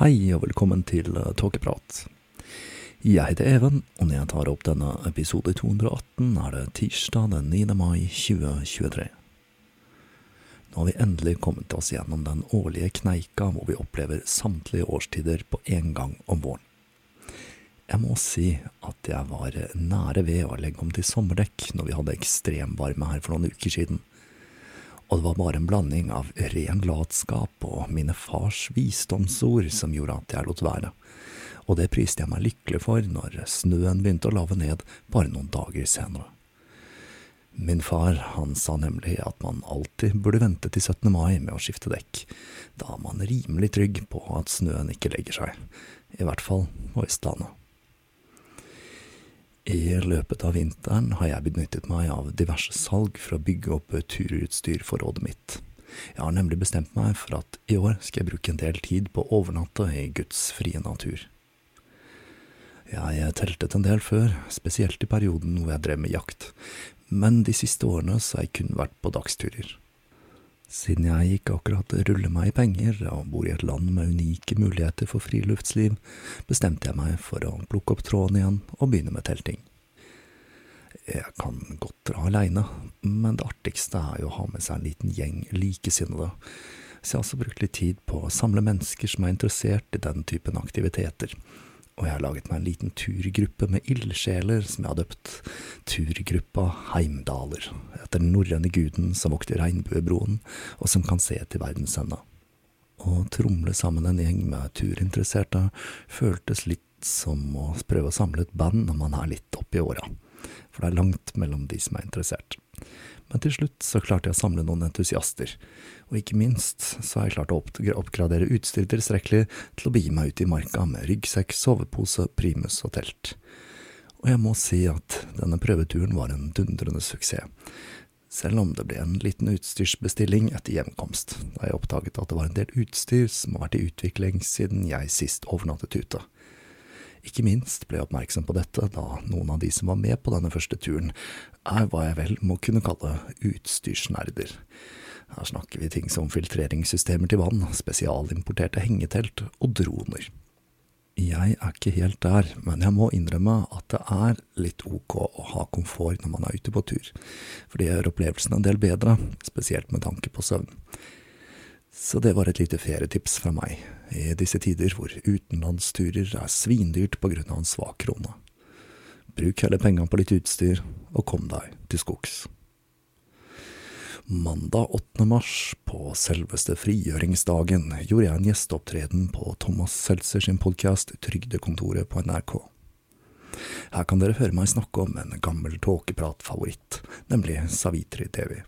Hei og velkommen til uh, Tåkeprat. Jeg heter Even, og når jeg tar opp denne episode 218, er det tirsdag den 9. mai 2023. Nå har vi endelig kommet oss gjennom den årlige kneika hvor vi opplever samtlige årstider på én gang om våren. Jeg må si at jeg var nære ved å legge om til sommerdekk når vi hadde ekstremvarme her for noen uker siden og det var bare en blanding av ren latskap og mine fars visdomsord som gjorde at jeg lot være, og det priste jeg meg lykkelig for når snøen begynte å lave ned bare noen dager senere. Min far, han sa nemlig at man alltid burde vente til 17. mai med å skifte dekk, da er man rimelig trygg på at snøen ikke legger seg, i hvert fall på Østlandet. I løpet av vinteren har jeg benyttet meg av diverse salg for å bygge opp turutstyr for rådet mitt. Jeg har nemlig bestemt meg for at i år skal jeg bruke en del tid på å overnatte i Guds frie natur. Jeg teltet en del før, spesielt i perioden hvor jeg drev med jakt, men de siste årene så har jeg kun vært på dagsturer. Siden jeg ikke akkurat ruller meg i penger og bor i et land med unike muligheter for friluftsliv, bestemte jeg meg for å plukke opp tråden igjen og begynne med telting. Jeg kan godt dra aleine, men det artigste er jo å ha med seg en liten gjeng likesinnede, så jeg har også brukt litt tid på å samle mennesker som er interessert i den typen aktiviteter, og jeg har laget meg en liten turgruppe med ildsjeler som jeg har døpt Turgruppa Heimdaler, etter den norrøne guden som vokter regnbuebroen, og som kan se til verdens ende. Å tromle sammen en gjeng med turinteresserte føltes litt som å prøve å samle et band når man er litt oppi åra, for det er langt mellom de som er interessert. Men til slutt så klarte jeg å samle noen entusiaster, og ikke minst så har jeg klart å oppgradere utstyret tilstrekkelig til å begi meg ut i marka med ryggsekk, sovepose, primus og telt. Og jeg må si at denne prøveturen var en dundrende suksess, selv om det ble en liten utstyrsbestilling etter hjemkomst, da jeg oppdaget at det var en del utstyr som har vært i utvikling siden jeg sist overnattet ute. Ikke minst ble jeg oppmerksom på dette da noen av de som var med på denne første turen, er hva jeg vel må kunne kalle utstyrsnerder. Her snakker vi ting som filtreringssystemer til vann, spesialimporterte hengetelt og droner. Jeg er ikke helt der, men jeg må innrømme at det er litt ok å ha komfort når man er ute på tur, for det gjør opplevelsen en del bedre, spesielt med tanke på søvn. Så det var et lite ferietips fra meg, i disse tider hvor utenlandsturer er svindyrt av en svak krone. Bruk heller pengene på litt utstyr, og kom deg til skogs. Mandag 8. mars, på selveste frigjøringsdagen, gjorde jeg en gjesteopptreden på Thomas Seltzer sin podkast Trygdekontoret på NRK. Her kan dere høre meg snakke om en gammel tåkepratfavoritt, nemlig Savitri Devi.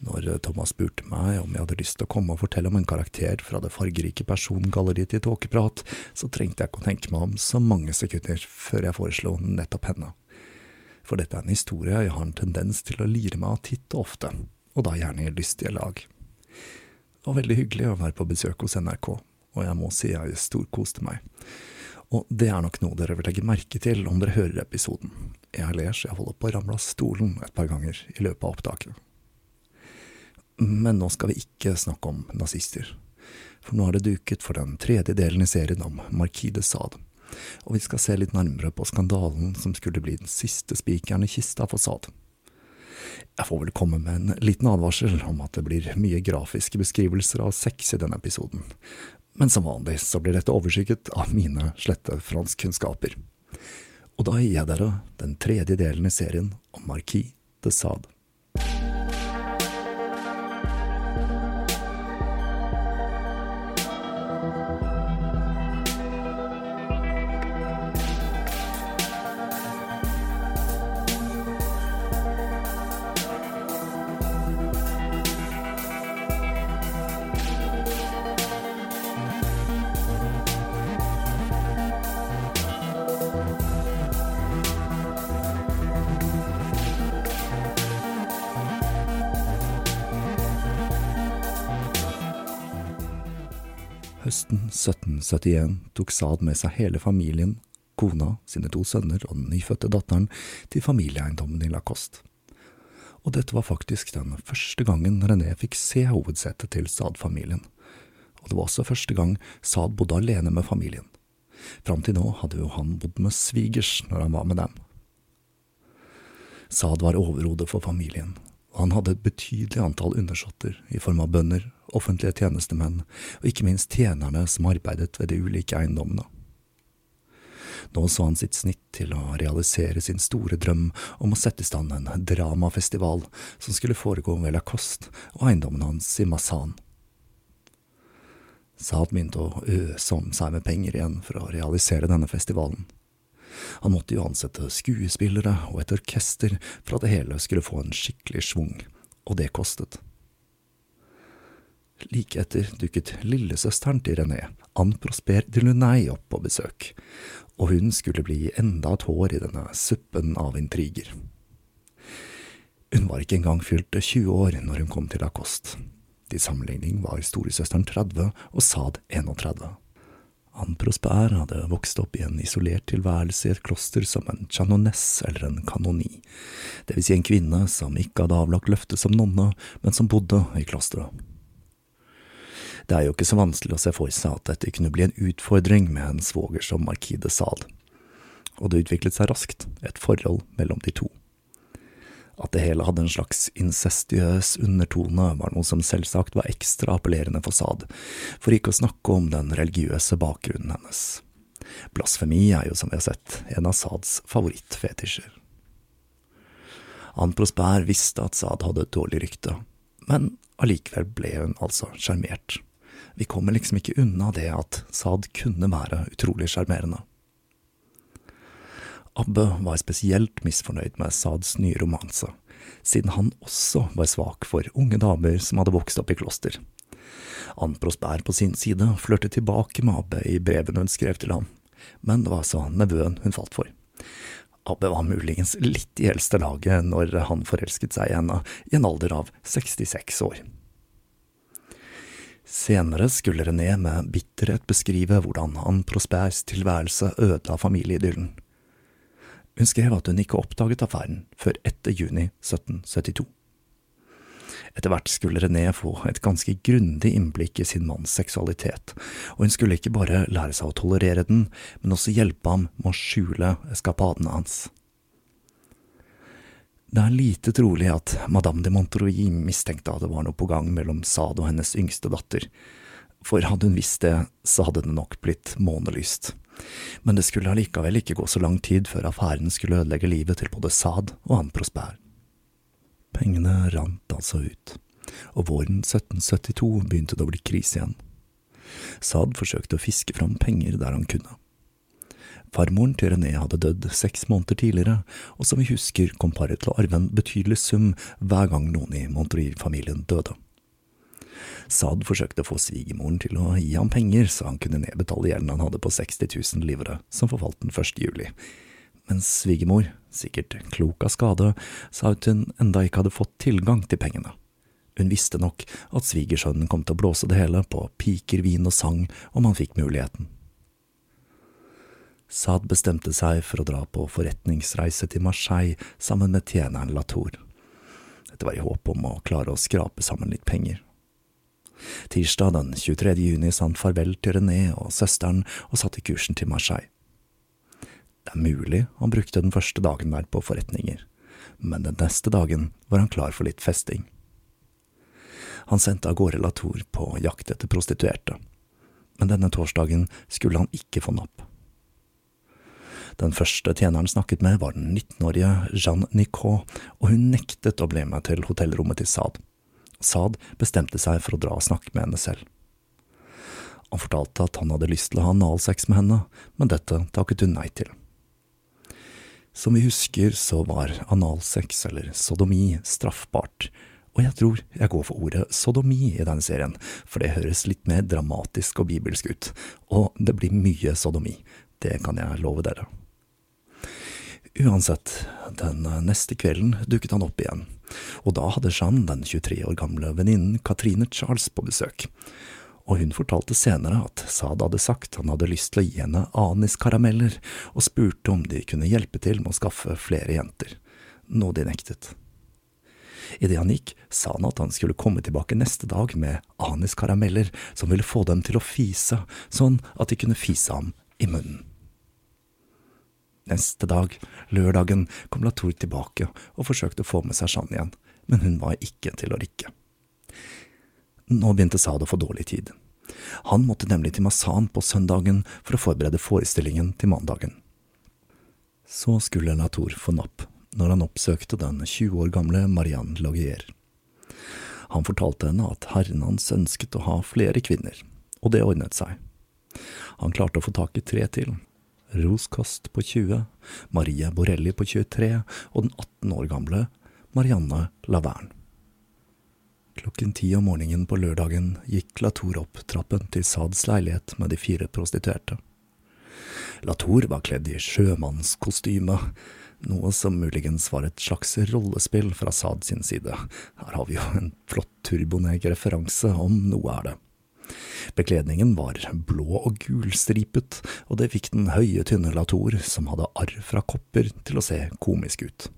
Når Thomas spurte meg om jeg hadde lyst til å komme og fortelle om en karakter fra det fargerike persongalleriet til Tåkeprat, så trengte jeg ikke å tenke meg om så mange sekunder før jeg foreslo nettopp henne. For dette er en historie jeg har en tendens til å lire meg av titt og ofte, og da gjerne i lystige lag. Det var veldig hyggelig å være på besøk hos NRK, og jeg må si jeg storkoste meg. Og det er nok noe dere vil legge merke til om dere hører episoden. Jeg ler så jeg holder på å ramle av stolen et par ganger i løpet av opptaket. Men nå skal vi ikke snakke om nazister. For nå er det duket for den tredje delen i serien om Marquis de Sade. Og vi skal se litt nærmere på skandalen som skulle bli den siste spikeren i kista for Sade. Jeg får vel komme med en liten advarsel om at det blir mye grafiske beskrivelser av sex i denne episoden. Men som vanlig så blir dette overskygget av mine slette franskkunnskaper. Og da gir jeg dere den tredje delen i serien om Marquis de Sade. Høsten 1771 tok Saad med seg hele familien, kona, sine to sønner og den nyfødte datteren til familieeiendommen i Lacoste. Og dette var faktisk den første gangen René fikk se hovedsetet til Saad-familien. Og det var også første gang Saad bodde alene med familien. Fram til nå hadde jo han bodd med svigers når han var med dem. Saad var overhodet for familien, og han hadde et betydelig antall undersåtter i form av bønder, offentlige tjenestemenn og ikke minst tjenerne som arbeidet ved de ulike eiendommene. Nå så han sitt snitt til å realisere sin store drøm om å sette i stand en dramafestival som skulle foregå ved Lacoste og eiendommen hans i Massan. Saad begynte å øse om seg med penger igjen for å realisere denne festivalen. Han måtte jo ansette skuespillere og et orkester for at det hele skulle få en skikkelig schwung, og det kostet. Like etter dukket lillesøsteren til René, Anne Prosper de Lunay, opp på besøk, og hun skulle bli enda et hår i denne suppen av intriger. Hun var ikke engang fylt 20 år når hun kom til Lacoste. Til sammenligning var storesøsteren 30 og Sad 31. Anne Prosper hadde vokst opp i en isolert tilværelse i et kloster som en chanonesse eller en kanoni, det vil si en kvinne som ikke hadde avlagt løfte som nonne, men som bodde i klosteret. Det er jo ikke så vanskelig å se for seg at dette kunne bli en utfordring med en svoger som Markide de og det utviklet seg raskt et forhold mellom de to. At det hele hadde en slags incestiøs undertone, var noe som selvsagt var ekstra appellerende for Saad, for ikke å snakke om den religiøse bakgrunnen hennes. Blasfemi er jo, som vi har sett, en av Saads favorittfetisjer. Anne Prosper visste at Saad hadde et dårlig rykte, men allikevel ble hun altså sjarmert. Vi kommer liksom ikke unna det at Saad kunne være utrolig sjarmerende. Abbe var spesielt misfornøyd med Saads nye romanse, siden han også var svak for unge damer som hadde vokst opp i kloster. Ann Prosper på sin side flørtet tilbake med Abbe i brevene hun skrev til ham, men det var altså nevøen hun falt for. Abbe var muligens litt i eldste laget når han forelsket seg i henne i en alder av 66 år. Senere skulle René med bitterhet beskrive hvordan Ann Prospers tilværelse ødela familieidyllen. Hun skrev at hun ikke oppdaget affæren før etter juni 1772. Etter hvert skulle René få et ganske grundig innblikk i sin manns seksualitet, og hun skulle ikke bare lære seg å tolerere den, men også hjelpe ham med å skjule eskapadene hans. Det er lite trolig at madame de Montreuil mistenkte at det var noe på gang mellom Sade og hennes yngste datter, for hadde hun visst det, så hadde det nok blitt månelyst. Men det skulle allikevel ikke gå så lang tid før affæren skulle ødelegge livet til både Saad og Anne Prosper. Pengene rant altså ut, og våren 1772 begynte det å bli krise igjen. Saad forsøkte å fiske fram penger der han kunne. Farmoren til René hadde dødd seks måneder tidligere, og som vi husker kom paret til å arve en betydelig sum hver gang noen i Montreuil-familien døde. Saad forsøkte å få svigermoren til å gi ham penger så han kunne nedbetale gjelden han hadde på 60 000 livere, som forfalt den 1. juli. Men svigermor, sikkert klok av skade, sa at hun enda ikke hadde fått tilgang til pengene. Hun visste nok at svigersønnen kom til å blåse det hele på piker, vin og sang om han fikk muligheten. Saad bestemte seg for å dra på forretningsreise til Marseille sammen med tjeneren Latour. Dette var i håp om å klare å skrape sammen litt penger. Tirsdag den 23. juni sa han farvel til René og søsteren og satte kursen til Marseille. Det er mulig han brukte den første dagen der på forretninger, men den neste dagen var han klar for litt festing. Han sendte av gårde Latour på jakt etter prostituerte, men denne torsdagen skulle han ikke få napp. Den første tjeneren snakket med, var den 19-årige Jeanne Nicot, og hun nektet å bli med til hotellrommet til Saad. Saad bestemte seg for å dra og snakke med henne selv. Han fortalte at han hadde lyst til å ha analsex med henne, men dette takket hun nei til. Som vi husker, så var analsex, eller sodomi, straffbart, og jeg tror jeg går for ordet sodomi i denne serien, for det høres litt mer dramatisk og bibelsk ut, og det blir mye sodomi, det kan jeg love dere. Uansett, den neste kvelden dukket han opp igjen, og da hadde Jeanne den 23 år gamle venninnen Katrine Charles på besøk, og hun fortalte senere at Saad hadde sagt han hadde lyst til å gi henne aniskarameller, og spurte om de kunne hjelpe til med å skaffe flere jenter, noe de nektet. Idet han gikk, sa han at han skulle komme tilbake neste dag med aniskarameller som ville få dem til å fise, sånn at de kunne fise ham i munnen. Neste dag, lørdagen, kom Latour tilbake og forsøkte å få med seg Jeanne igjen, men hun var ikke til å rikke. Nå begynte Sad å få dårlig tid. Han måtte nemlig til Masan på søndagen for å forberede forestillingen til mandagen. Så skulle Latour få napp når han oppsøkte den 20 år gamle Marianne Lagier. Han fortalte henne at herren hans ønsket å ha flere kvinner, og det ordnet seg. Han klarte å få tak i tre til, Roskost på 20, Marie Borelli på 23 og den 18 år gamle Marianne Lavern. Klokken ti om morgenen på lørdagen gikk Latour opp trappen til Sads leilighet med de fire prostituerte. Latour var kledd i sjømannskostyme, noe som muligens var et slags rollespill fra Sad sin side. Her har vi jo en flott turboneg-referanse, om noe er det. Bekledningen var blå og gulstripet, og det fikk den høye, tynne Latour, som hadde arr fra kopper, til å se komisk ut.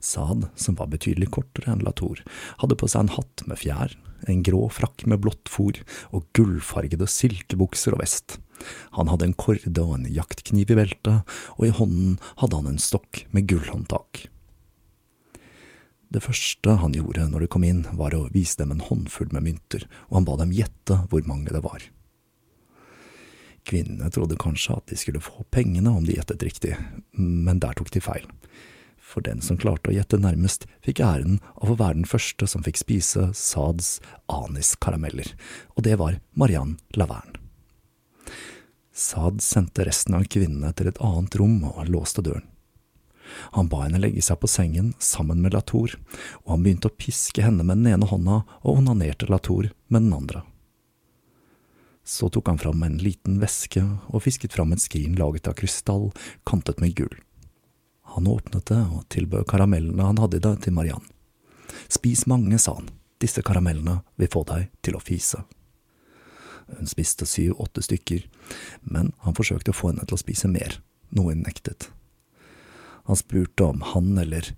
Saad, som var betydelig kortere enn Latour, hadde på seg en hatt med fjær, en grå frakk med blått fòr og gullfargede silkebukser og vest. Han hadde en korde og en jaktkniv i beltet, og i hånden hadde han en stokk med gullhåndtak. Det første han gjorde når de kom inn, var å vise dem en håndfull med mynter, og han ba dem gjette hvor mange det var. Kvinnene trodde kanskje at de skulle få pengene om de gjettet riktig, men der tok de feil. For den som klarte å gjette nærmest, fikk æren av å være den første som fikk spise Sads aniskarameller, og det var Marianne Lavern. Sad sendte resten av kvinnene til et annet rom og låste døren. Han ba henne legge seg på sengen sammen med Latour, og han begynte å piske henne med den ene hånda og onanerte Latour med den andre. Så tok han fram en liten veske og fisket fram et skrin laget av krystall, kantet med gull. Han åpnet det og tilbød karamellene han hadde i det, til Mariann. Spis mange, sa han, disse karamellene vil få deg til å fise. Hun spiste syv–åtte stykker, men han forsøkte å få henne til å spise mer, noe hun nektet. Han spurte om han eller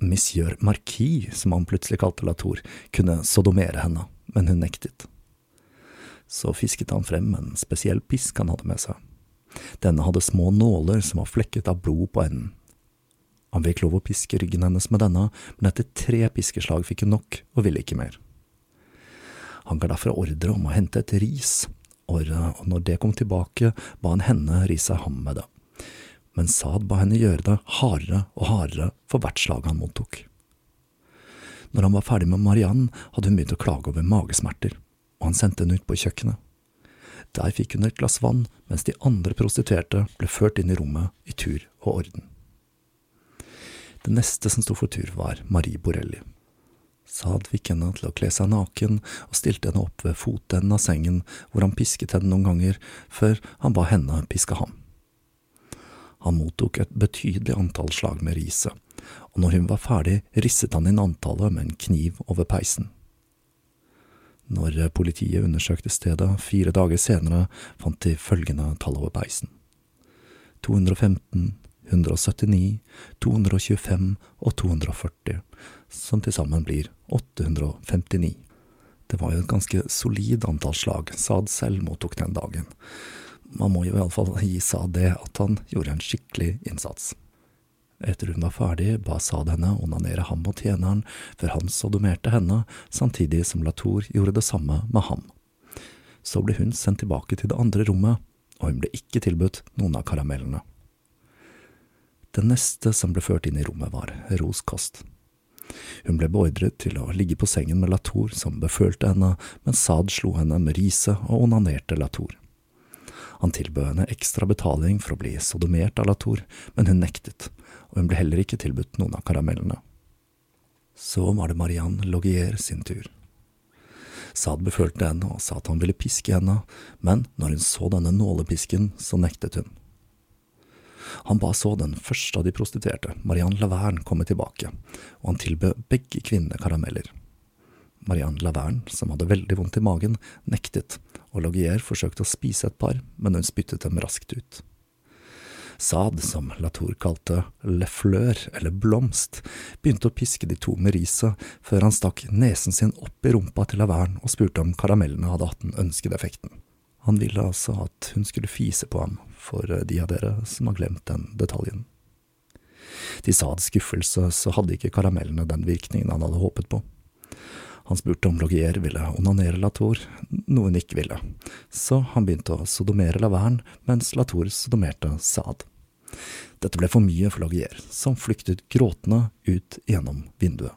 monsieur Marquis, som han plutselig kalte Latour, kunne sodomere henne, men hun nektet. Så fisket han frem en spesiell pisk han hadde med seg. Denne hadde små nåler som var flekket av blod på enden. Han fikk lov å piske ryggen hennes med denne, men etter tre piskeslag fikk hun nok og ville ikke mer. Han ga derfor ordre om å hente et ris, og når det kom tilbake, ba han henne rise ham med det. Men Saad ba henne gjøre det hardere og hardere for hvert slag han mottok. Når han var ferdig med Marianne, hadde hun begynt å klage over magesmerter, og han sendte henne ut på kjøkkenet. Der fikk hun et glass vann, mens de andre prostituerte ble ført inn i rommet i tur og orden. Det neste som sto for tur, var Marie Borelli. Saad fikk henne til å kle seg naken og stilte henne opp ved fotenden av sengen, hvor han pisket henne noen ganger, før han ba henne piske ham. Han mottok et betydelig antall slag med riset, og når hun var ferdig, risset han inn antallet med en kniv over peisen. Når politiet undersøkte stedet fire dager senere, fant de følgende tall over peisen. 215, 179, 225 og 240, som til sammen blir 859. Det var jo et ganske solid antall slag Saad selv mottok den dagen. Man må jo iallfall gi Saad det at han gjorde en skikkelig innsats. Etter hun var ferdig, ba Saad henne onanere ham og tjeneren, før han sodomerte henne, samtidig som Latour gjorde det samme med ham. Så ble hun sendt tilbake til det andre rommet, og hun ble ikke tilbudt noen av karamellene. Det neste som ble ført inn i rommet, var Ros Kost. Hun ble beordret til å ligge på sengen med Latour, som befølte henne, mens Saad slo henne med riset og onanerte Latour. Han tilbød henne ekstra betaling for å bli sodomert av Latour, men hun nektet, og hun ble heller ikke tilbudt noen av karamellene. Så var det Marianne Logier sin tur. Saad befølte henne og sa at han ville piske henne, men når hun så denne nålepisken, så nektet hun. Han ba så den første av de prostituerte, Marianne Laverne, komme tilbake, og han tilbød begge kvinnene karameller. Marianne Laverne, som hadde veldig vondt i magen, nektet, og Logier forsøkte å spise et par, men hun spyttet dem raskt ut. Saad, som Latour kalte Le Fleur, eller Blomst, begynte å piske de to med riset, før han stakk nesen sin opp i rumpa til Lavern og spurte om karamellene hadde hatt den ønskede effekten. Han ville altså at hun skulle fise på ham, for de av dere som har glemt den detaljen. Til Sads skuffelse så hadde ikke karamellene den virkningen han hadde håpet på. Han spurte om Logier ville onanere Latour, noe ikke ville, så han begynte å sodomere Laverne mens Latour sodomerte Saad. Dette ble for mye for Logier, som flyktet gråtende ut gjennom vinduet.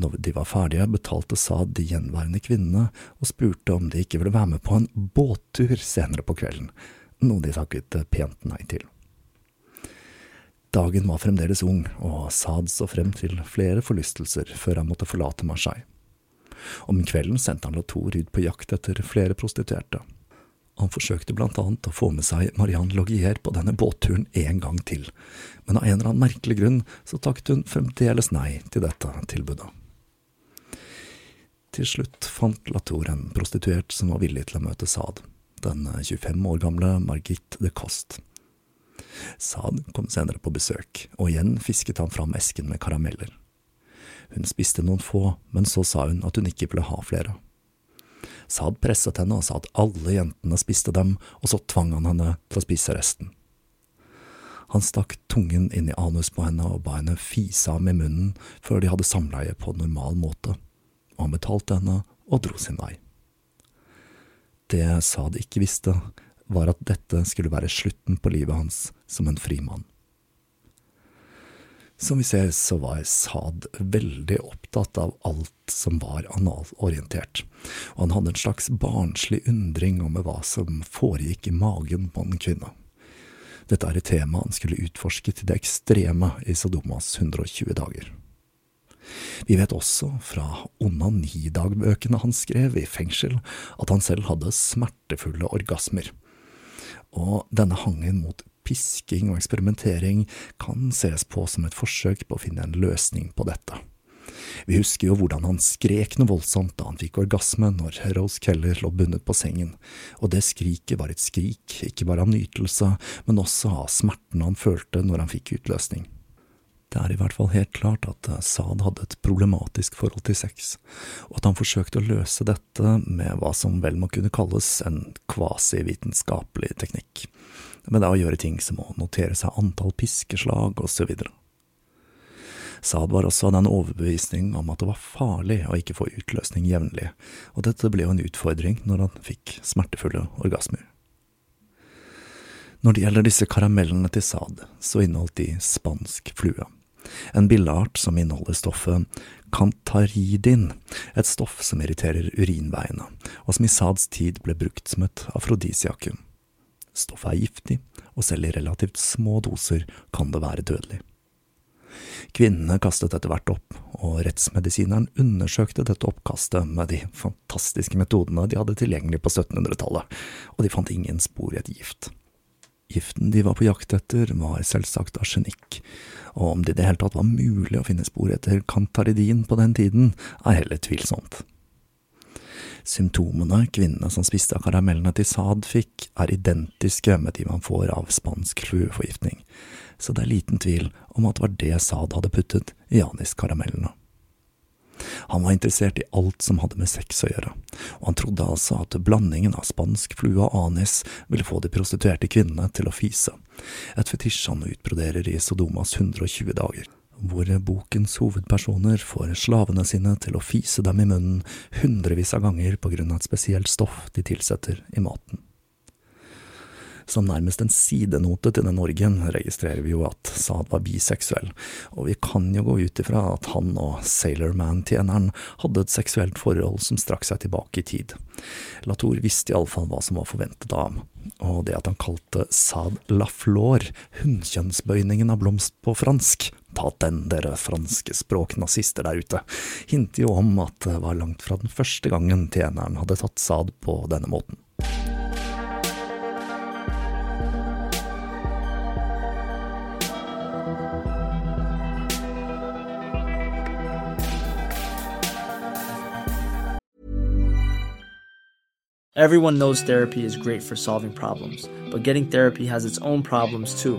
Når de var ferdige, betalte Saad de gjenværende kvinnene og spurte om de ikke ville være med på en båttur senere på kvelden, noe de takket pent nei til. Dagen var fremdeles ung, og Saad så frem til flere forlystelser før han måtte forlate Marseille. Om kvelden sendte han Latour ut på jakt etter flere prostituerte. Han forsøkte blant annet å få med seg Marianne Logier på denne båtturen en gang til, men av en eller annen merkelig grunn så takket hun fremdeles nei til dette tilbudet. Til slutt fant Latour en prostituert som var villig til å møte Saad, den 25 år gamle Margit de Coste. Saad kom senere på besøk, og igjen fisket han fram esken med karameller. Hun spiste noen få, men så sa hun at hun ikke ville ha flere. Saad presset henne og sa at alle jentene spiste dem, og så tvang han henne til å spise resten. Han stakk tungen inn i anus på henne og ba henne fise ham i munnen før de hadde samleie på normal måte, og han betalte henne og dro sin vei. Det Saad ikke visste, var at dette skulle være slutten på livet hans som en frimann. Som vi ser, så var Saad veldig opptatt av alt som var analorientert, og han hadde en slags barnslig undring om hva som foregikk i magen på en kvinne. Dette er et tema han skulle utforske til det ekstreme i Sodomas 120 dager. Vi vet også fra onanidagbøkene han skrev i fengsel, at han selv hadde smertefulle orgasmer, og denne hangen mot pisking og eksperimentering kan ses på som et forsøk på å finne en løsning på dette. Vi husker jo hvordan han skrek noe voldsomt da han fikk orgasme når Rose Keller lå bundet på sengen, og det skriket var et skrik, ikke bare av nytelse, men også av smerten han følte når han fikk utløsning. Det er i hvert fall helt klart at Saad hadde et problematisk forhold til sex, og at han forsøkte å løse dette med hva som vel må kunne kalles en kvasivitenskapelig teknikk, med det å gjøre ting som å notere seg antall piskeslag videre. Saad var også av den overbevisning om at det var farlig å ikke få utløsning jevnlig, og dette ble jo en utfordring når han fikk smertefulle orgasmer. Når det gjelder disse karamellene til Saad, så inneholdt de spansk flue, en billeart som inneholder stoffet kantaridin, et stoff som irriterer urinveiene, og som i Saads tid ble brukt som et afrodisiakum. Stoffet er giftig, og selv i relativt små doser kan det være dødelig. Kvinnene kastet etter hvert opp, og rettsmedisineren undersøkte dette oppkastet med de fantastiske metodene de hadde tilgjengelig på 1700-tallet, og de fant ingen spor i et gift. Giften de var på jakt etter, var selvsagt arsenikk, og om det i det hele tatt var mulig å finne spor etter kantaridin på den tiden, er heller tvilsomt. Symptomene kvinnene som spiste av karamellene til Saad fikk, er identiske med de man får av spansk flueforgiftning, så det er liten tvil om at det var det Saad hadde puttet i aniskaramellene. Han var interessert i alt som hadde med sex å gjøre, og han trodde altså at blandingen av spansk flue og anis ville få de prostituerte kvinnene til å fise, et fetisj han utbroderer i Sodomas 120 dager, hvor bokens hovedpersoner får slavene sine til å fise dem i munnen hundrevis av ganger på grunn av et spesielt stoff de tilsetter i maten. Som nærmest en sidenote til den orgien registrerer vi jo at Saad var biseksuell, og vi kan jo gå ut ifra at han og Sailorman-tjeneren hadde et seksuelt forhold som strakk seg tilbake i tid. Latour visste iallfall hva som var forventet av ham, og det at han kalte Saad Laflore hunnkjønnsbøyningen av blomst på fransk, ta den, dere franske språknazister der ute, hinter jo om at det var langt fra den første gangen tjeneren hadde tatt Saad på denne måten. Everyone knows therapy is great for solving problems, but getting therapy has its own problems too,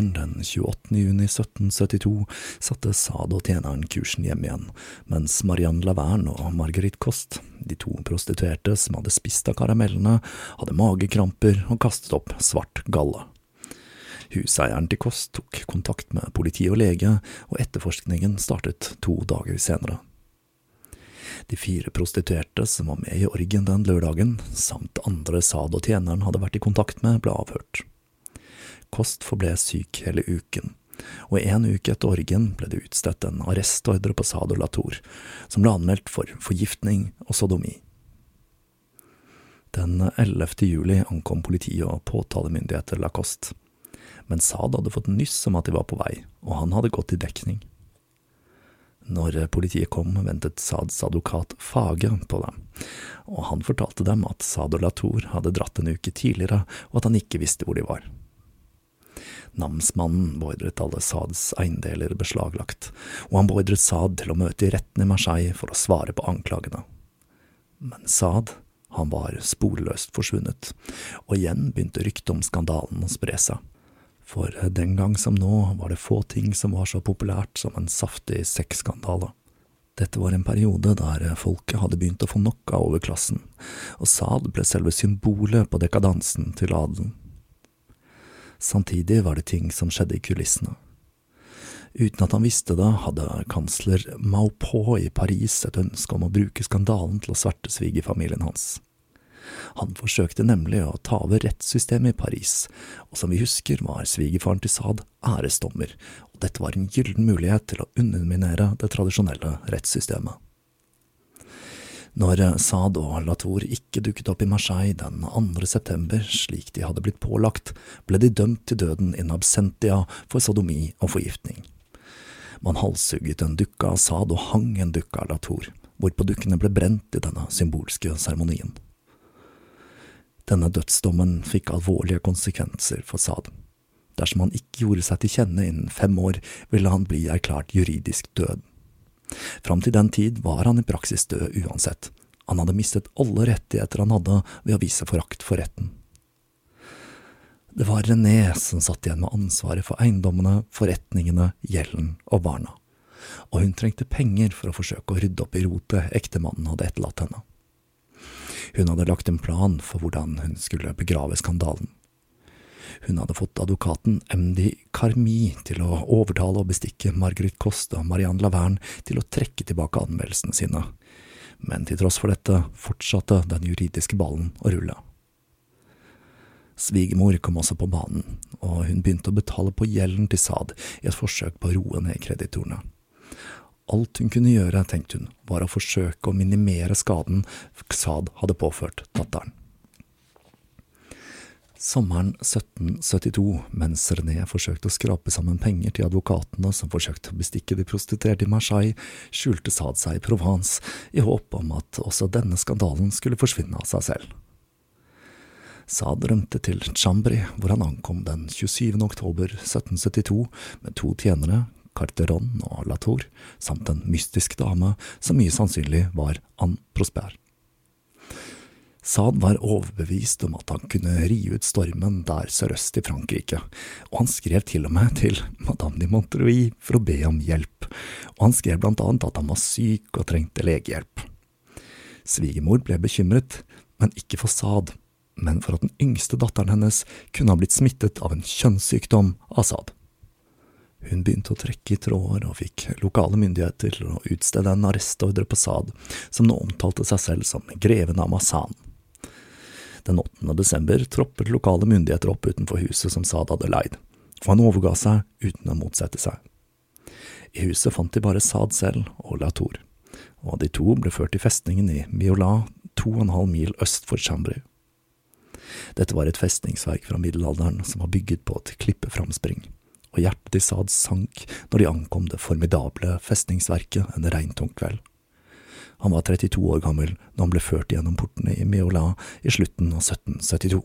Morgen den 28. juni 1772 satte Sade og tjeneren kursen hjem igjen, mens Marianne Laverne og Marguerite Kost, de to prostituerte som hadde spist av karamellene, hadde magekramper og kastet opp svart galle. Huseieren til Kost tok kontakt med politi og lege, og etterforskningen startet to dager senere. De fire prostituerte som var med i orgien den lørdagen, samt andre Saad og tjeneren hadde vært i kontakt med, ble avhørt. Kost forble syk hele uken, og en uke etter orgen ble det utstedt en arrestordre på Sado Latour, som ble anmeldt for forgiftning og sodomi. Den 11. juli ankom politiet og påtalemyndigheter Lacoste, men Saad hadde fått nyss om at de var på vei, og han hadde gått i dekning. Når politiet kom, ventet Saads advokat Fage på dem, og han fortalte dem at Saad og Latour hadde dratt en uke tidligere, og at han ikke visste hvor de var. Namsmannen beordret alle Sads eiendeler beslaglagt, og han beordret Sad til å møte i retten i Marseille for å svare på anklagene. Men Sad, han var sporløst forsvunnet, og igjen begynte ryktet om skandalen å spre seg. For den gang som nå var det få ting som var så populært som en saftig sexskandale. Dette var en periode der folket hadde begynt å få nok av overklassen, og Sad ble selve symbolet på dekadansen til adelen. Samtidig var det ting som skjedde i kulissene. Uten at han visste det, hadde kansler Maupo i Paris et ønske om å bruke skandalen til å sverte svigerfamilien hans. Han forsøkte nemlig å ta over rettssystemet i Paris, og som vi husker var svigerfaren til Saad æresdommer, og dette var en gyllen mulighet til å underminere det tradisjonelle rettssystemet. Når Saad og Latour ikke dukket opp i Marseille den 2. september slik de hadde blitt pålagt, ble de dømt til døden in absentia for sodomi og forgiftning. Man halshugget en dukke av Saad og hang en dukke av Latour, hvorpå dukkene ble brent i denne symbolske seremonien. Denne dødsdommen fikk alvorlige konsekvenser for Saad. Dersom han ikke gjorde seg til kjenne innen fem år, ville han bli erklært juridisk død. Fram til den tid var han i praksis død uansett. Han hadde mistet alle rettigheter han hadde ved å vise forakt for retten. Det var René som satt igjen med ansvaret for eiendommene, forretningene, gjelden og barna, og hun trengte penger for å forsøke å rydde opp i rotet ektemannen hadde etterlatt henne. Hun hadde lagt en plan for hvordan hun skulle begrave skandalen. Hun hadde fått advokaten MD Carmi til å overtale og bestikke Margaret Kost og Marianne Laverne til å trekke tilbake anmeldelsene sine, men til tross for dette fortsatte den juridiske ballen å rulle. Svigermor kom også på banen, og hun begynte å betale på gjelden til Saad i et forsøk på å roe ned kreditorene. Alt hun kunne gjøre, tenkte hun, var å forsøke å minimere skaden Saad hadde påført datteren. Sommeren 1772, mens René forsøkte å skrape sammen penger til advokatene som forsøkte å bestikke de prostituerte i Marseille, skjulte Saad seg i Provence i håp om at også denne skandalen skulle forsvinne av seg selv. Saad rømte til Chambry, hvor han ankom den 27. oktober 1772 med to tjenere, Carteron og Latour, samt en mystisk dame som mye sannsynlig var Anne Prosper. Saad var overbevist om at han kunne ri ut stormen der sørøst i Frankrike, og han skrev til og med til madame de Montreuil for å be om hjelp, og han skrev blant annet at han var syk og trengte legehjelp. Svigermor ble bekymret, men ikke for Saad, men for at den yngste datteren hennes kunne ha blitt smittet av en kjønnssykdom av Saad. Hun begynte å trekke i tråder og fikk lokale myndigheter til å utstede en arrestordre på Saad, som nå omtalte seg selv som greven av Massan. Den 8. desember troppet lokale myndigheter opp utenfor huset som Saad hadde leid, og han overga seg uten å motsette seg. I huset fant de bare Saad selv og Latour, og de to ble ført til festningen i Miola, to og en halv mil øst for Chambry. Dette var et festningsverk fra middelalderen som var bygget på et klippeframspring, og hjertet til Saad sank når de ankom det formidable festningsverket en regntung kveld. Han var 32 år gammel da han ble ført gjennom portene i Meola i slutten av 1772.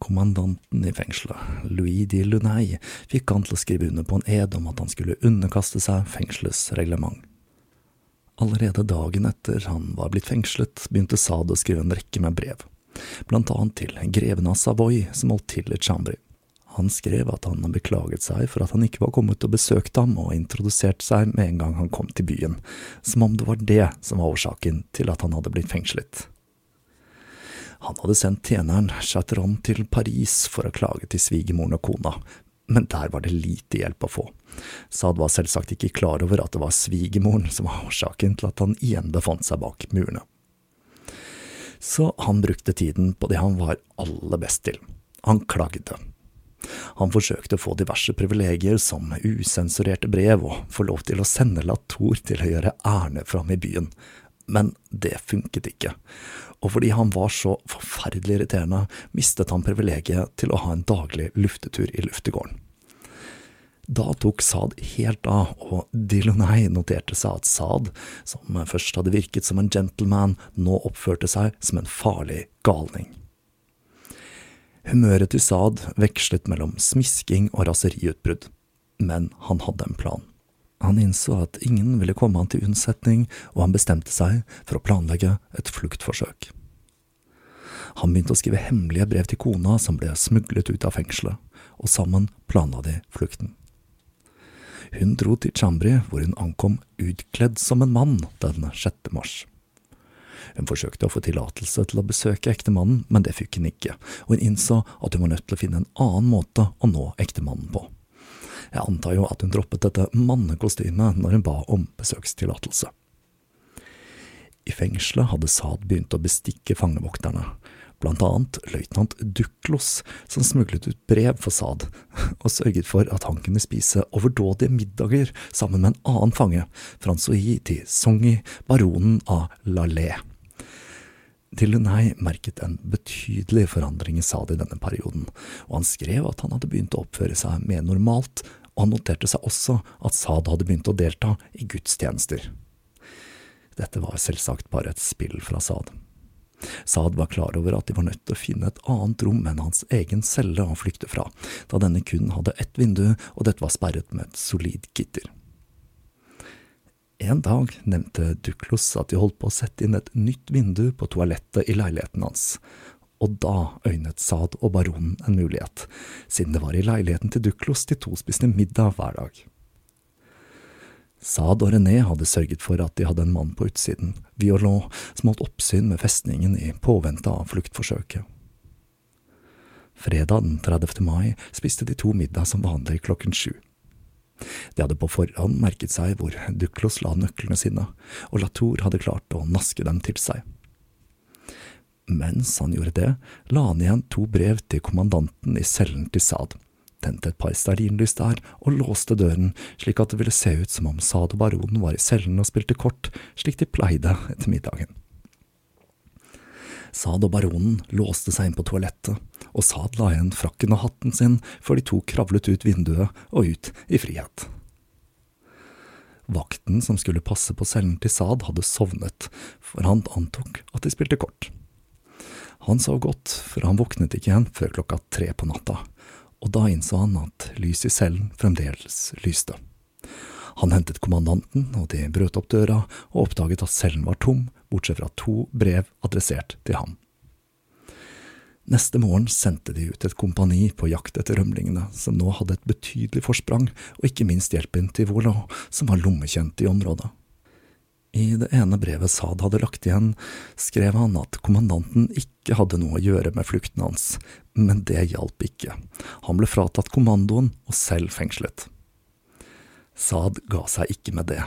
Kommandanten i fengselet, Louis de Lunay, fikk han til å skrive under på en ed om at han skulle underkaste seg fengselets reglement. Allerede dagen etter han var blitt fengslet, begynte Sade å skrive en rekke med brev, blant annet til greven av Savoy, som holdt til i Chambry. Han skrev at han beklaget seg for at han ikke var kommet og besøkt ham og introdusert seg med en gang han kom til byen, som om det var det som var årsaken til at han hadde blitt fengslet. Han hadde sendt tjeneren Chateron til Paris for å klage til svigermoren og kona, men der var det lite hjelp å få. Saad var selvsagt ikke klar over at det var svigermoren som var årsaken til at han igjen befant seg bak murene. Så han brukte tiden på det han var aller best til. Han klagde. Han forsøkte å få diverse privilegier som usensurerte brev og få lov til å sende Latour til å gjøre ærend fram i byen, men det funket ikke, og fordi han var så forferdelig irriterende, mistet han privilegiet til å ha en daglig luftetur i luftegården. Da tok Saad helt av, og Dillonay noterte seg at Saad, som først hadde virket som en gentleman, nå oppførte seg som en farlig galning. Humøret til Saad vekslet mellom smisking og raseriutbrudd, men han hadde en plan. Han innså at ingen ville komme han til unnsetning, og han bestemte seg for å planlegge et fluktforsøk. Han begynte å skrive hemmelige brev til kona som ble smuglet ut av fengselet, og sammen planla de flukten. Hun dro til Chambri, hvor hun ankom utkledd som en mann den 6. mars. Hun forsøkte å få tillatelse til å besøke ektemannen, men det fikk hun ikke, og hun innså at hun var nødt til å finne en annen måte å nå ektemannen på. Jeg antar jo at hun droppet dette mannekostymet når hun ba om besøkstillatelse. I fengselet hadde Saad begynt å bestikke fangevokterne, blant annet løytnant Duklos, som smuglet ut brev for Saad, og sørget for at han kunne spise overdådige middager sammen med en annen fange, Francois til Songi, baronen av Lalais. Dillunay merket en betydelig forandring i Saad i denne perioden, og han skrev at han hadde begynt å oppføre seg mer normalt, og han noterte seg også at Saad hadde begynt å delta i gudstjenester. Dette var selvsagt bare et spill fra Saad. Saad var klar over at de var nødt til å finne et annet rom enn hans egen celle å flykte fra, da denne kun hadde ett vindu, og dette var sperret med et solid gitter. En dag nevnte Duklos at de holdt på å sette inn et nytt vindu på toalettet i leiligheten hans, og da øynet Saad og baronen en mulighet, siden det var i leiligheten til Duklos de to spiste middag hver dag. Saad og René hadde sørget for at de hadde en mann på utsiden, Violon, som holdt oppsyn med festningen i påvente av fluktforsøket. Fredag den 30. mai spiste de to middag som vanlig klokken sju. De hadde på forhånd merket seg hvor Duklos la nøklene sine, og Latour hadde klart å naske dem til seg. Mens han gjorde det, la han igjen to brev til kommandanten i cellen til Saad, tente et par stearinlys der og låste døren slik at det ville se ut som om Saad og baronen var i cellen og spilte kort, slik de pleide etter middagen. Saad og baronen låste seg inn på toalettet, og Saad la igjen frakken og hatten sin før de to kravlet ut vinduet og ut i frihet. Vakten som skulle passe på cellen til Saad, hadde sovnet, for han antok at de spilte kort. Han sov godt, for han våknet ikke igjen før klokka tre på natta, og da innså han at lyset i cellen fremdeles lyste. Han hentet kommandanten, og de brøt opp døra og oppdaget at cellen var tom, bortsett fra to brev adressert til ham. Neste morgen sendte de ut et kompani på jakt etter rømlingene, som nå hadde et betydelig forsprang, og ikke minst hjelpen til Volo, som var lommekjent i området. I det ene brevet Saad hadde lagt igjen, skrev han at kommandanten ikke hadde noe å gjøre med flukten hans, men det hjalp ikke. Han ble fratatt kommandoen og selv fengslet. Saad ga seg ikke med det,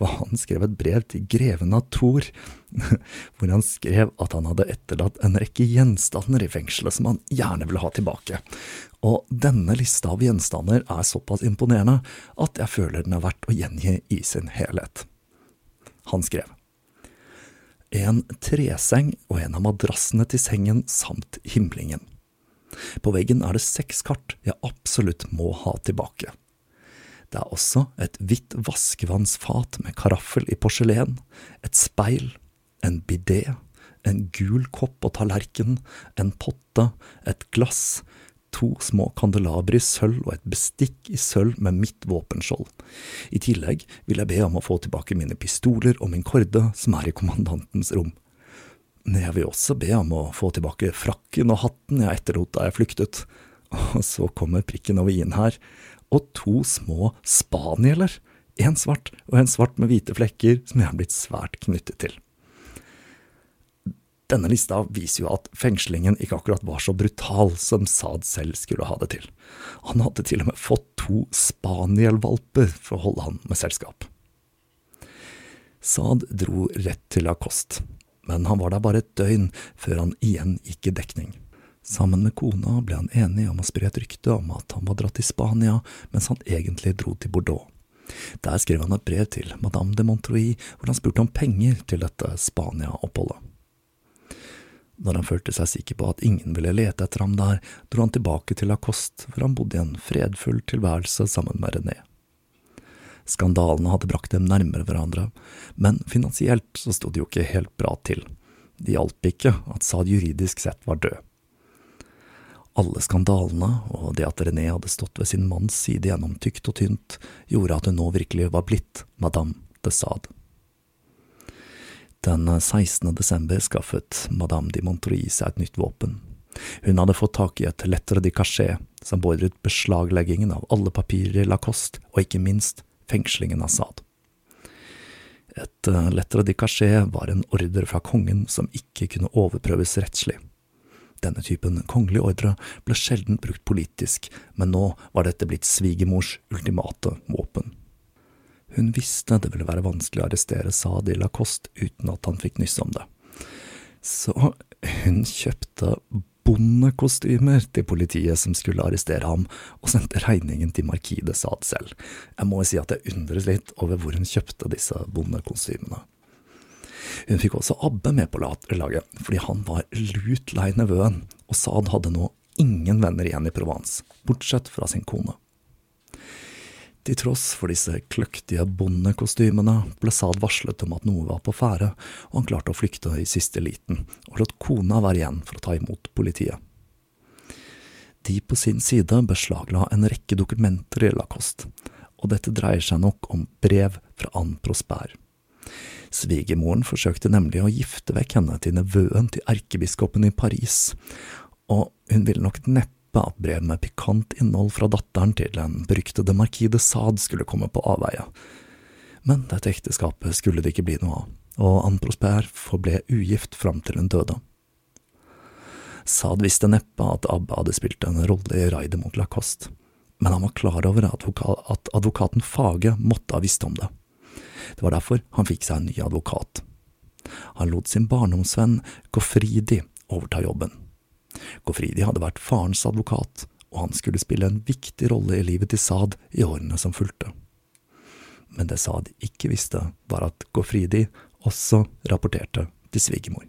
for han skrev et brev til greven av Thor, hvor han skrev at han hadde etterlatt en rekke gjenstander i fengselet som han gjerne ville ha tilbake. Og denne lista av gjenstander er såpass imponerende at jeg føler den er verdt å gjengi i sin helhet. Han skrev En treseng og en av madrassene til sengen samt himlingen. På veggen er det seks kart jeg absolutt må ha tilbake. Det er også et hvitt vaskevannsfat med karaffel i porselen, et speil, en bidé, en gul kopp og tallerken, en potte, et glass, to små kandelabre i sølv og et bestikk i sølv med mitt våpenskjold. I tillegg vil jeg be om å få tilbake mine pistoler og min korde som er i kommandantens rom. Men jeg vil også be om å få tilbake frakken og hatten jeg etterlot da jeg flyktet. Og så kommer prikken over i-en her, og to små spanieler, en svart og en svart med hvite flekker, som jeg har blitt svært knyttet til. Denne lista viser jo at fengslingen ikke akkurat var så brutal som Saad selv skulle ha det til. Han hadde til og med fått to spanielvalper for å holde han med selskap. Saad dro rett til Lacoste, men han var der bare et døgn før han igjen gikk i dekning. Sammen med kona ble han enig om å spre et rykte om at han var dratt til Spania, mens han egentlig dro til Bordeaux. Der skrev han et brev til madame de Montreuil hvor han spurte om penger til dette Spania-oppholdet. Når han følte seg sikker på at ingen ville lete etter ham der, dro han tilbake til Lacoste, hvor han bodde i en fredfull tilværelse sammen med René. Skandalene hadde brakt dem nærmere hverandre, men finansielt så sto det jo ikke helt bra til. Det hjalp ikke at Saad juridisk sett var død. Alle skandalene og det at René hadde stått ved sin manns side gjennom tykt og tynt, gjorde at hun nå virkelig var blitt Madame de Sade. Den 16. desember skaffet Madame de Montreuil seg et nytt våpen. Hun hadde fått tak i et lettere de cachet som beordret beslagleggingen av alle papirer i Lacoste, og ikke minst fengslingen av Sade. Et lettere lettre de cachet var en ordre fra kongen som ikke kunne overprøves rettslig. Denne typen kongelig ordre ble sjelden brukt politisk, men nå var dette blitt svigermors ultimate våpen. Hun visste det ville være vanskelig å arrestere Saad i Lacoste uten at han fikk nyss om det. Så hun kjøpte bondekostymer til politiet som skulle arrestere ham, og sendte regningen til Markide Saad selv. Jeg må si at jeg undres litt over hvor hun kjøpte disse bondekostymene. Hun fikk også Abbe med på laget, fordi han var lut lei nevøen, og Saad hadde nå ingen venner igjen i Provence, bortsett fra sin kone. Til tross for disse kløktige bondekostymene ble Saad varslet om at noe var på ferde, og han klarte å flykte i siste liten, og lot kona være igjen for å ta imot politiet. De på sin side beslagla en rekke dokumenter i Lacoste, og dette dreier seg nok om brev fra Anne Prosper. Svigermoren forsøkte nemlig å gifte vekk henne til nevøen til erkebiskopen i Paris, og hun ville nok neppe at brev med pikant innhold fra datteren til den beryktede markis de Sade skulle komme på avveie. Men dette ekteskapet skulle det ikke bli noe av, og Anne Prosper forble ugift fram til hun døde. Sade visste neppe at Abba hadde spilt en rolle i raidet mot Lacoste, men han var klar over at advokaten Fage måtte ha visst om det. Det var derfor han fikk seg en ny advokat. Han lot sin barndomsvenn Gofridi overta jobben. Gofridi hadde vært farens advokat, og han skulle spille en viktig rolle i livet til Saad i årene som fulgte. Men det Saad ikke visste, var at Gofridi også rapporterte til svigermor.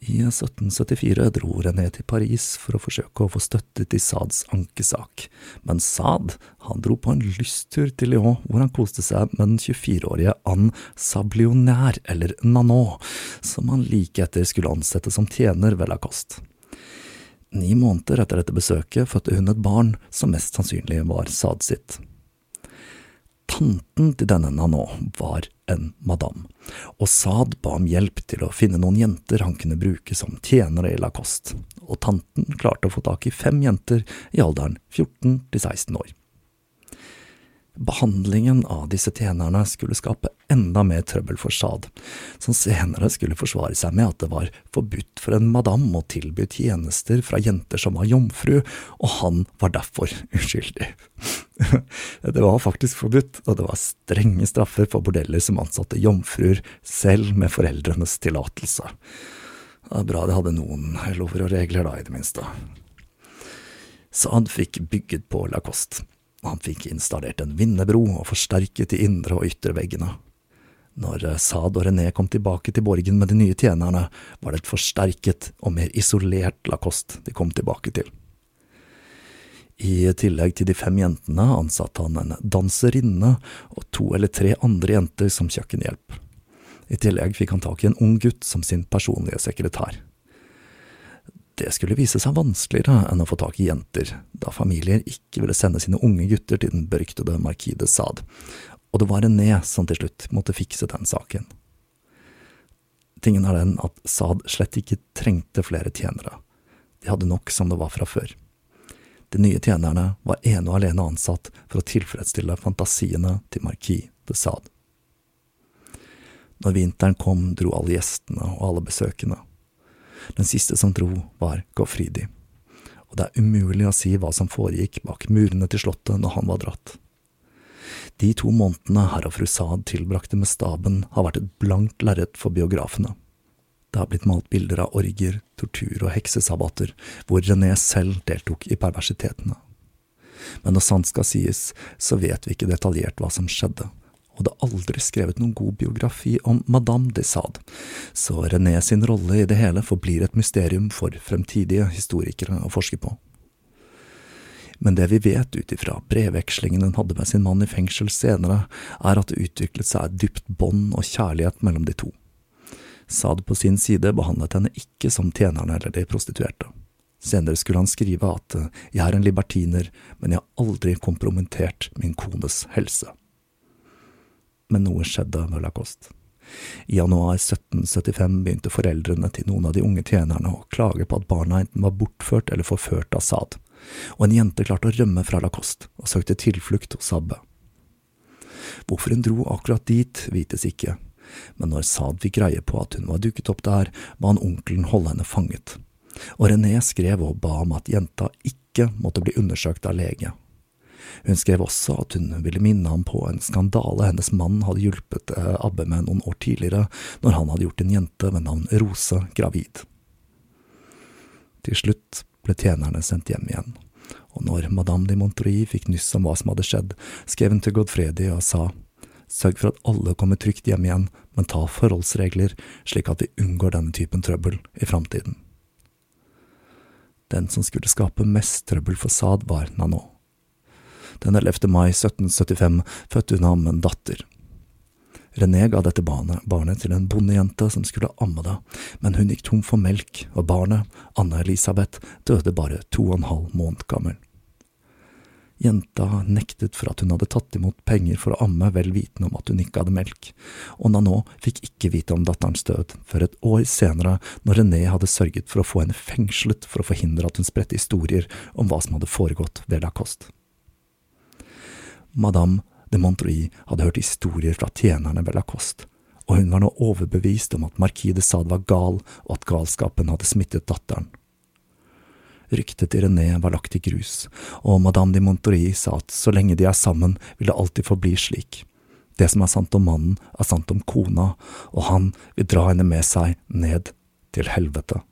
I 1774 dro René til Paris for å forsøke å få støtte til Saads ankesak, men Saad han dro på en lysttur til Lyon hvor han koste seg med den 24-årige Anne Sablionnaire, eller Nanon, som han like etter skulle ansette som tjener ved Lacoste. Ni måneder etter dette besøket fødte hun et barn som mest sannsynlig var Saad sitt. Tanten til denne Nanon var en madam, og Saad ba om hjelp til å finne noen jenter han kunne bruke som tjenere i Lacoste, og tanten klarte å få tak i fem jenter i alderen 14 til 16 år. Behandlingen av disse tjenerne skulle skape enda mer trøbbel for Saad, som senere skulle forsvare seg med at det var forbudt for en madam å tilby tjenester fra jenter som var jomfru, og han var derfor uskyldig. Det var faktisk forbudt, og det var strenge straffer for bordeller som ansatte jomfruer, selv med foreldrenes tillatelse. Det er bra de hadde noen lover og regler, da, i det minste. Saad fikk bygget på Lacoste han fikk installert en vindebro og forsterket de indre og ytre veggene. Når Saad og René kom tilbake til borgen med de nye tjenerne, var det et forsterket og mer isolert Lacoste de kom tilbake til. I tillegg til de fem jentene ansatte han en danserinne og to eller tre andre jenter som kjøkkenhjelp. I tillegg fikk han tak i en ung gutt som sin personlige sekretær. Det skulle vise seg vanskeligere enn å få tak i jenter, da familier ikke ville sende sine unge gutter til den beryktede Markide de Sade, og det var René som til slutt måtte fikse den saken. Tingen er den at Saad slett ikke trengte flere tjenere, de hadde nok som det var fra før. De nye tjenerne var ene og alene ansatt for å tilfredsstille fantasiene til markis de Sade. Når vinteren kom, dro alle gjestene og alle besøkende. Den siste som dro, var Gofridi. og det er umulig å si hva som foregikk bak murene til slottet når han var dratt. De to månedene herr og fru Saad tilbrakte med staben, har vært et blankt lerret for biografene. Det har blitt malt bilder av orger, tortur og heksesabbater, hvor René selv deltok i perversitetene. Men når sant skal sies, så vet vi ikke detaljert hva som skjedde, og det er aldri skrevet noen god biografi om Madame de Sade, så René sin rolle i det hele forblir et mysterium for fremtidige historikere å forske på. Men det vi vet ut ifra brevvekslingen hun hadde med sin mann i fengsel senere, er at det utviklet seg et dypt bånd og kjærlighet mellom de to. Sade på sin side behandlet henne ikke som tjenerne eller de prostituerte. Senere skulle han skrive at jeg er en libertiner, men jeg har aldri kompromittert min kones helse. Men noe skjedde med Lacoste. I januar 1775 begynte foreldrene til noen av de unge tjenerne å klage på at barna enten var bortført eller forført av Saad, og en jente klarte å rømme fra Lacoste og søkte tilflukt hos Abbe. Hvorfor hun dro akkurat dit, vites ikke, men når Saad fikk greie på at hun var dukket opp der, ba han onkelen holde henne fanget, og René skrev og ba om at jenta ikke måtte bli undersøkt av lege. Hun skrev også at hun ville minne ham på en skandale hennes mann hadde hjulpet eh, Abbe med noen år tidligere, når han hadde gjort en jente ved navn Rose gravid. Til slutt ble tjenerne sendt hjem igjen, og når madame de Montreuil fikk nyss om hva som hadde skjedd, skrev hun til Godfredi og sa sørg for at alle kommer trygt hjem igjen, men ta forholdsregler slik at vi unngår denne typen trøbbel i framtiden. Den som skulle skape mest trøbbel for Saad, var Nanon. Den 11. mai 1775 fødte hun ham en datter. René ga dette barnet, barnet til en bondejente som skulle amme det, men hun gikk tom for melk, og barnet, Anna Elisabeth, døde bare to og en halv måned gammel. Jenta nektet for at hun hadde tatt imot penger for å amme, vel vitende om at hun ikke hadde melk, og Nanon fikk ikke vite om datterens død før et år senere, når René hadde sørget for å få henne fengslet for å forhindre at hun spredte historier om hva som hadde foregått ved Lacoste. Madame de Montreuil hadde hørt historier fra tjenerne ved Lacoste, og hun var nå overbevist om at markis de Sade var gal, og at galskapen hadde smittet datteren. Ryktet til René var lagt i grus, og madame de Montreuil sa at så lenge de er sammen, vil det alltid forbli slik. Det som er sant om mannen, er sant om kona, og han vil dra henne med seg ned til helvete.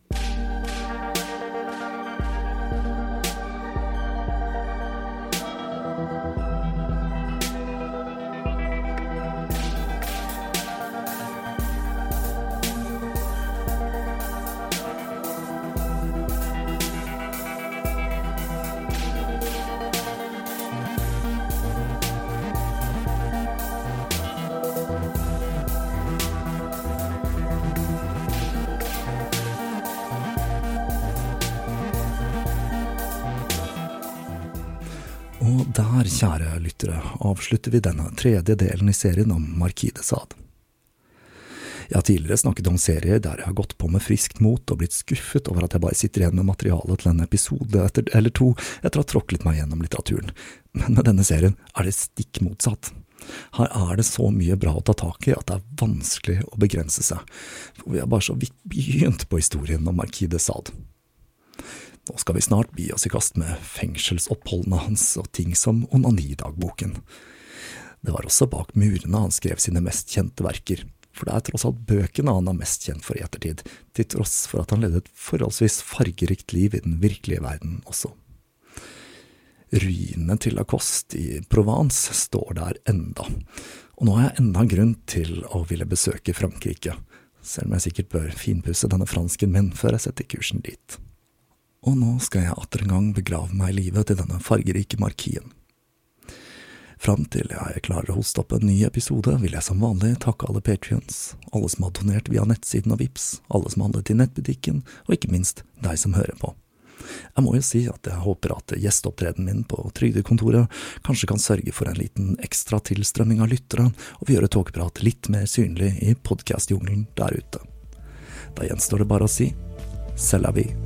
Avslutter vi denne tredje delen i serien om Marquis de Sade. Jeg har tidligere snakket om serier der jeg har gått på med friskt mot og blitt skuffet over at jeg bare sitter igjen med materialet til en episode etter, eller to etter å ha tråklet meg gjennom litteraturen, men med denne serien er det stikk motsatt. Her er det så mye bra å ta tak i at det er vanskelig å begrense seg, for vi har bare så vidt begynt på historien om Marquis de Sade. Nå skal vi snart bi oss i kast med fengselsoppholdene hans og ting som onanidagboken. Det var også bak murene han skrev sine mest kjente verker, for det er tross alt bøkene han er mest kjent for i ettertid, til tross for at han levde et forholdsvis fargerikt liv i den virkelige verden også. Ruinene til Lacoste i Provence står der enda, og nå har jeg enda en grunn til å ville besøke Frankrike, selv om jeg sikkert bør finpusse denne fransken min før jeg setter kursen dit og nå skal jeg atter en gang begrave meg i livet til denne fargerike markien. Fram til jeg klarer å hoste opp en ny episode, vil jeg som vanlig takke alle patrions, alle som har donert via nettsiden og Vips, alle som handlet i nettbutikken, og ikke minst deg som hører på. Jeg må jo si at jeg håper at gjesteopptredenen min på Trygdekontoret kanskje kan sørge for en liten ekstra tilstrømming av lyttere, og vil gjøre Tåkeprat litt mer synlig i podkastjungelen der ute. Da gjenstår det bare å si c'est la vie.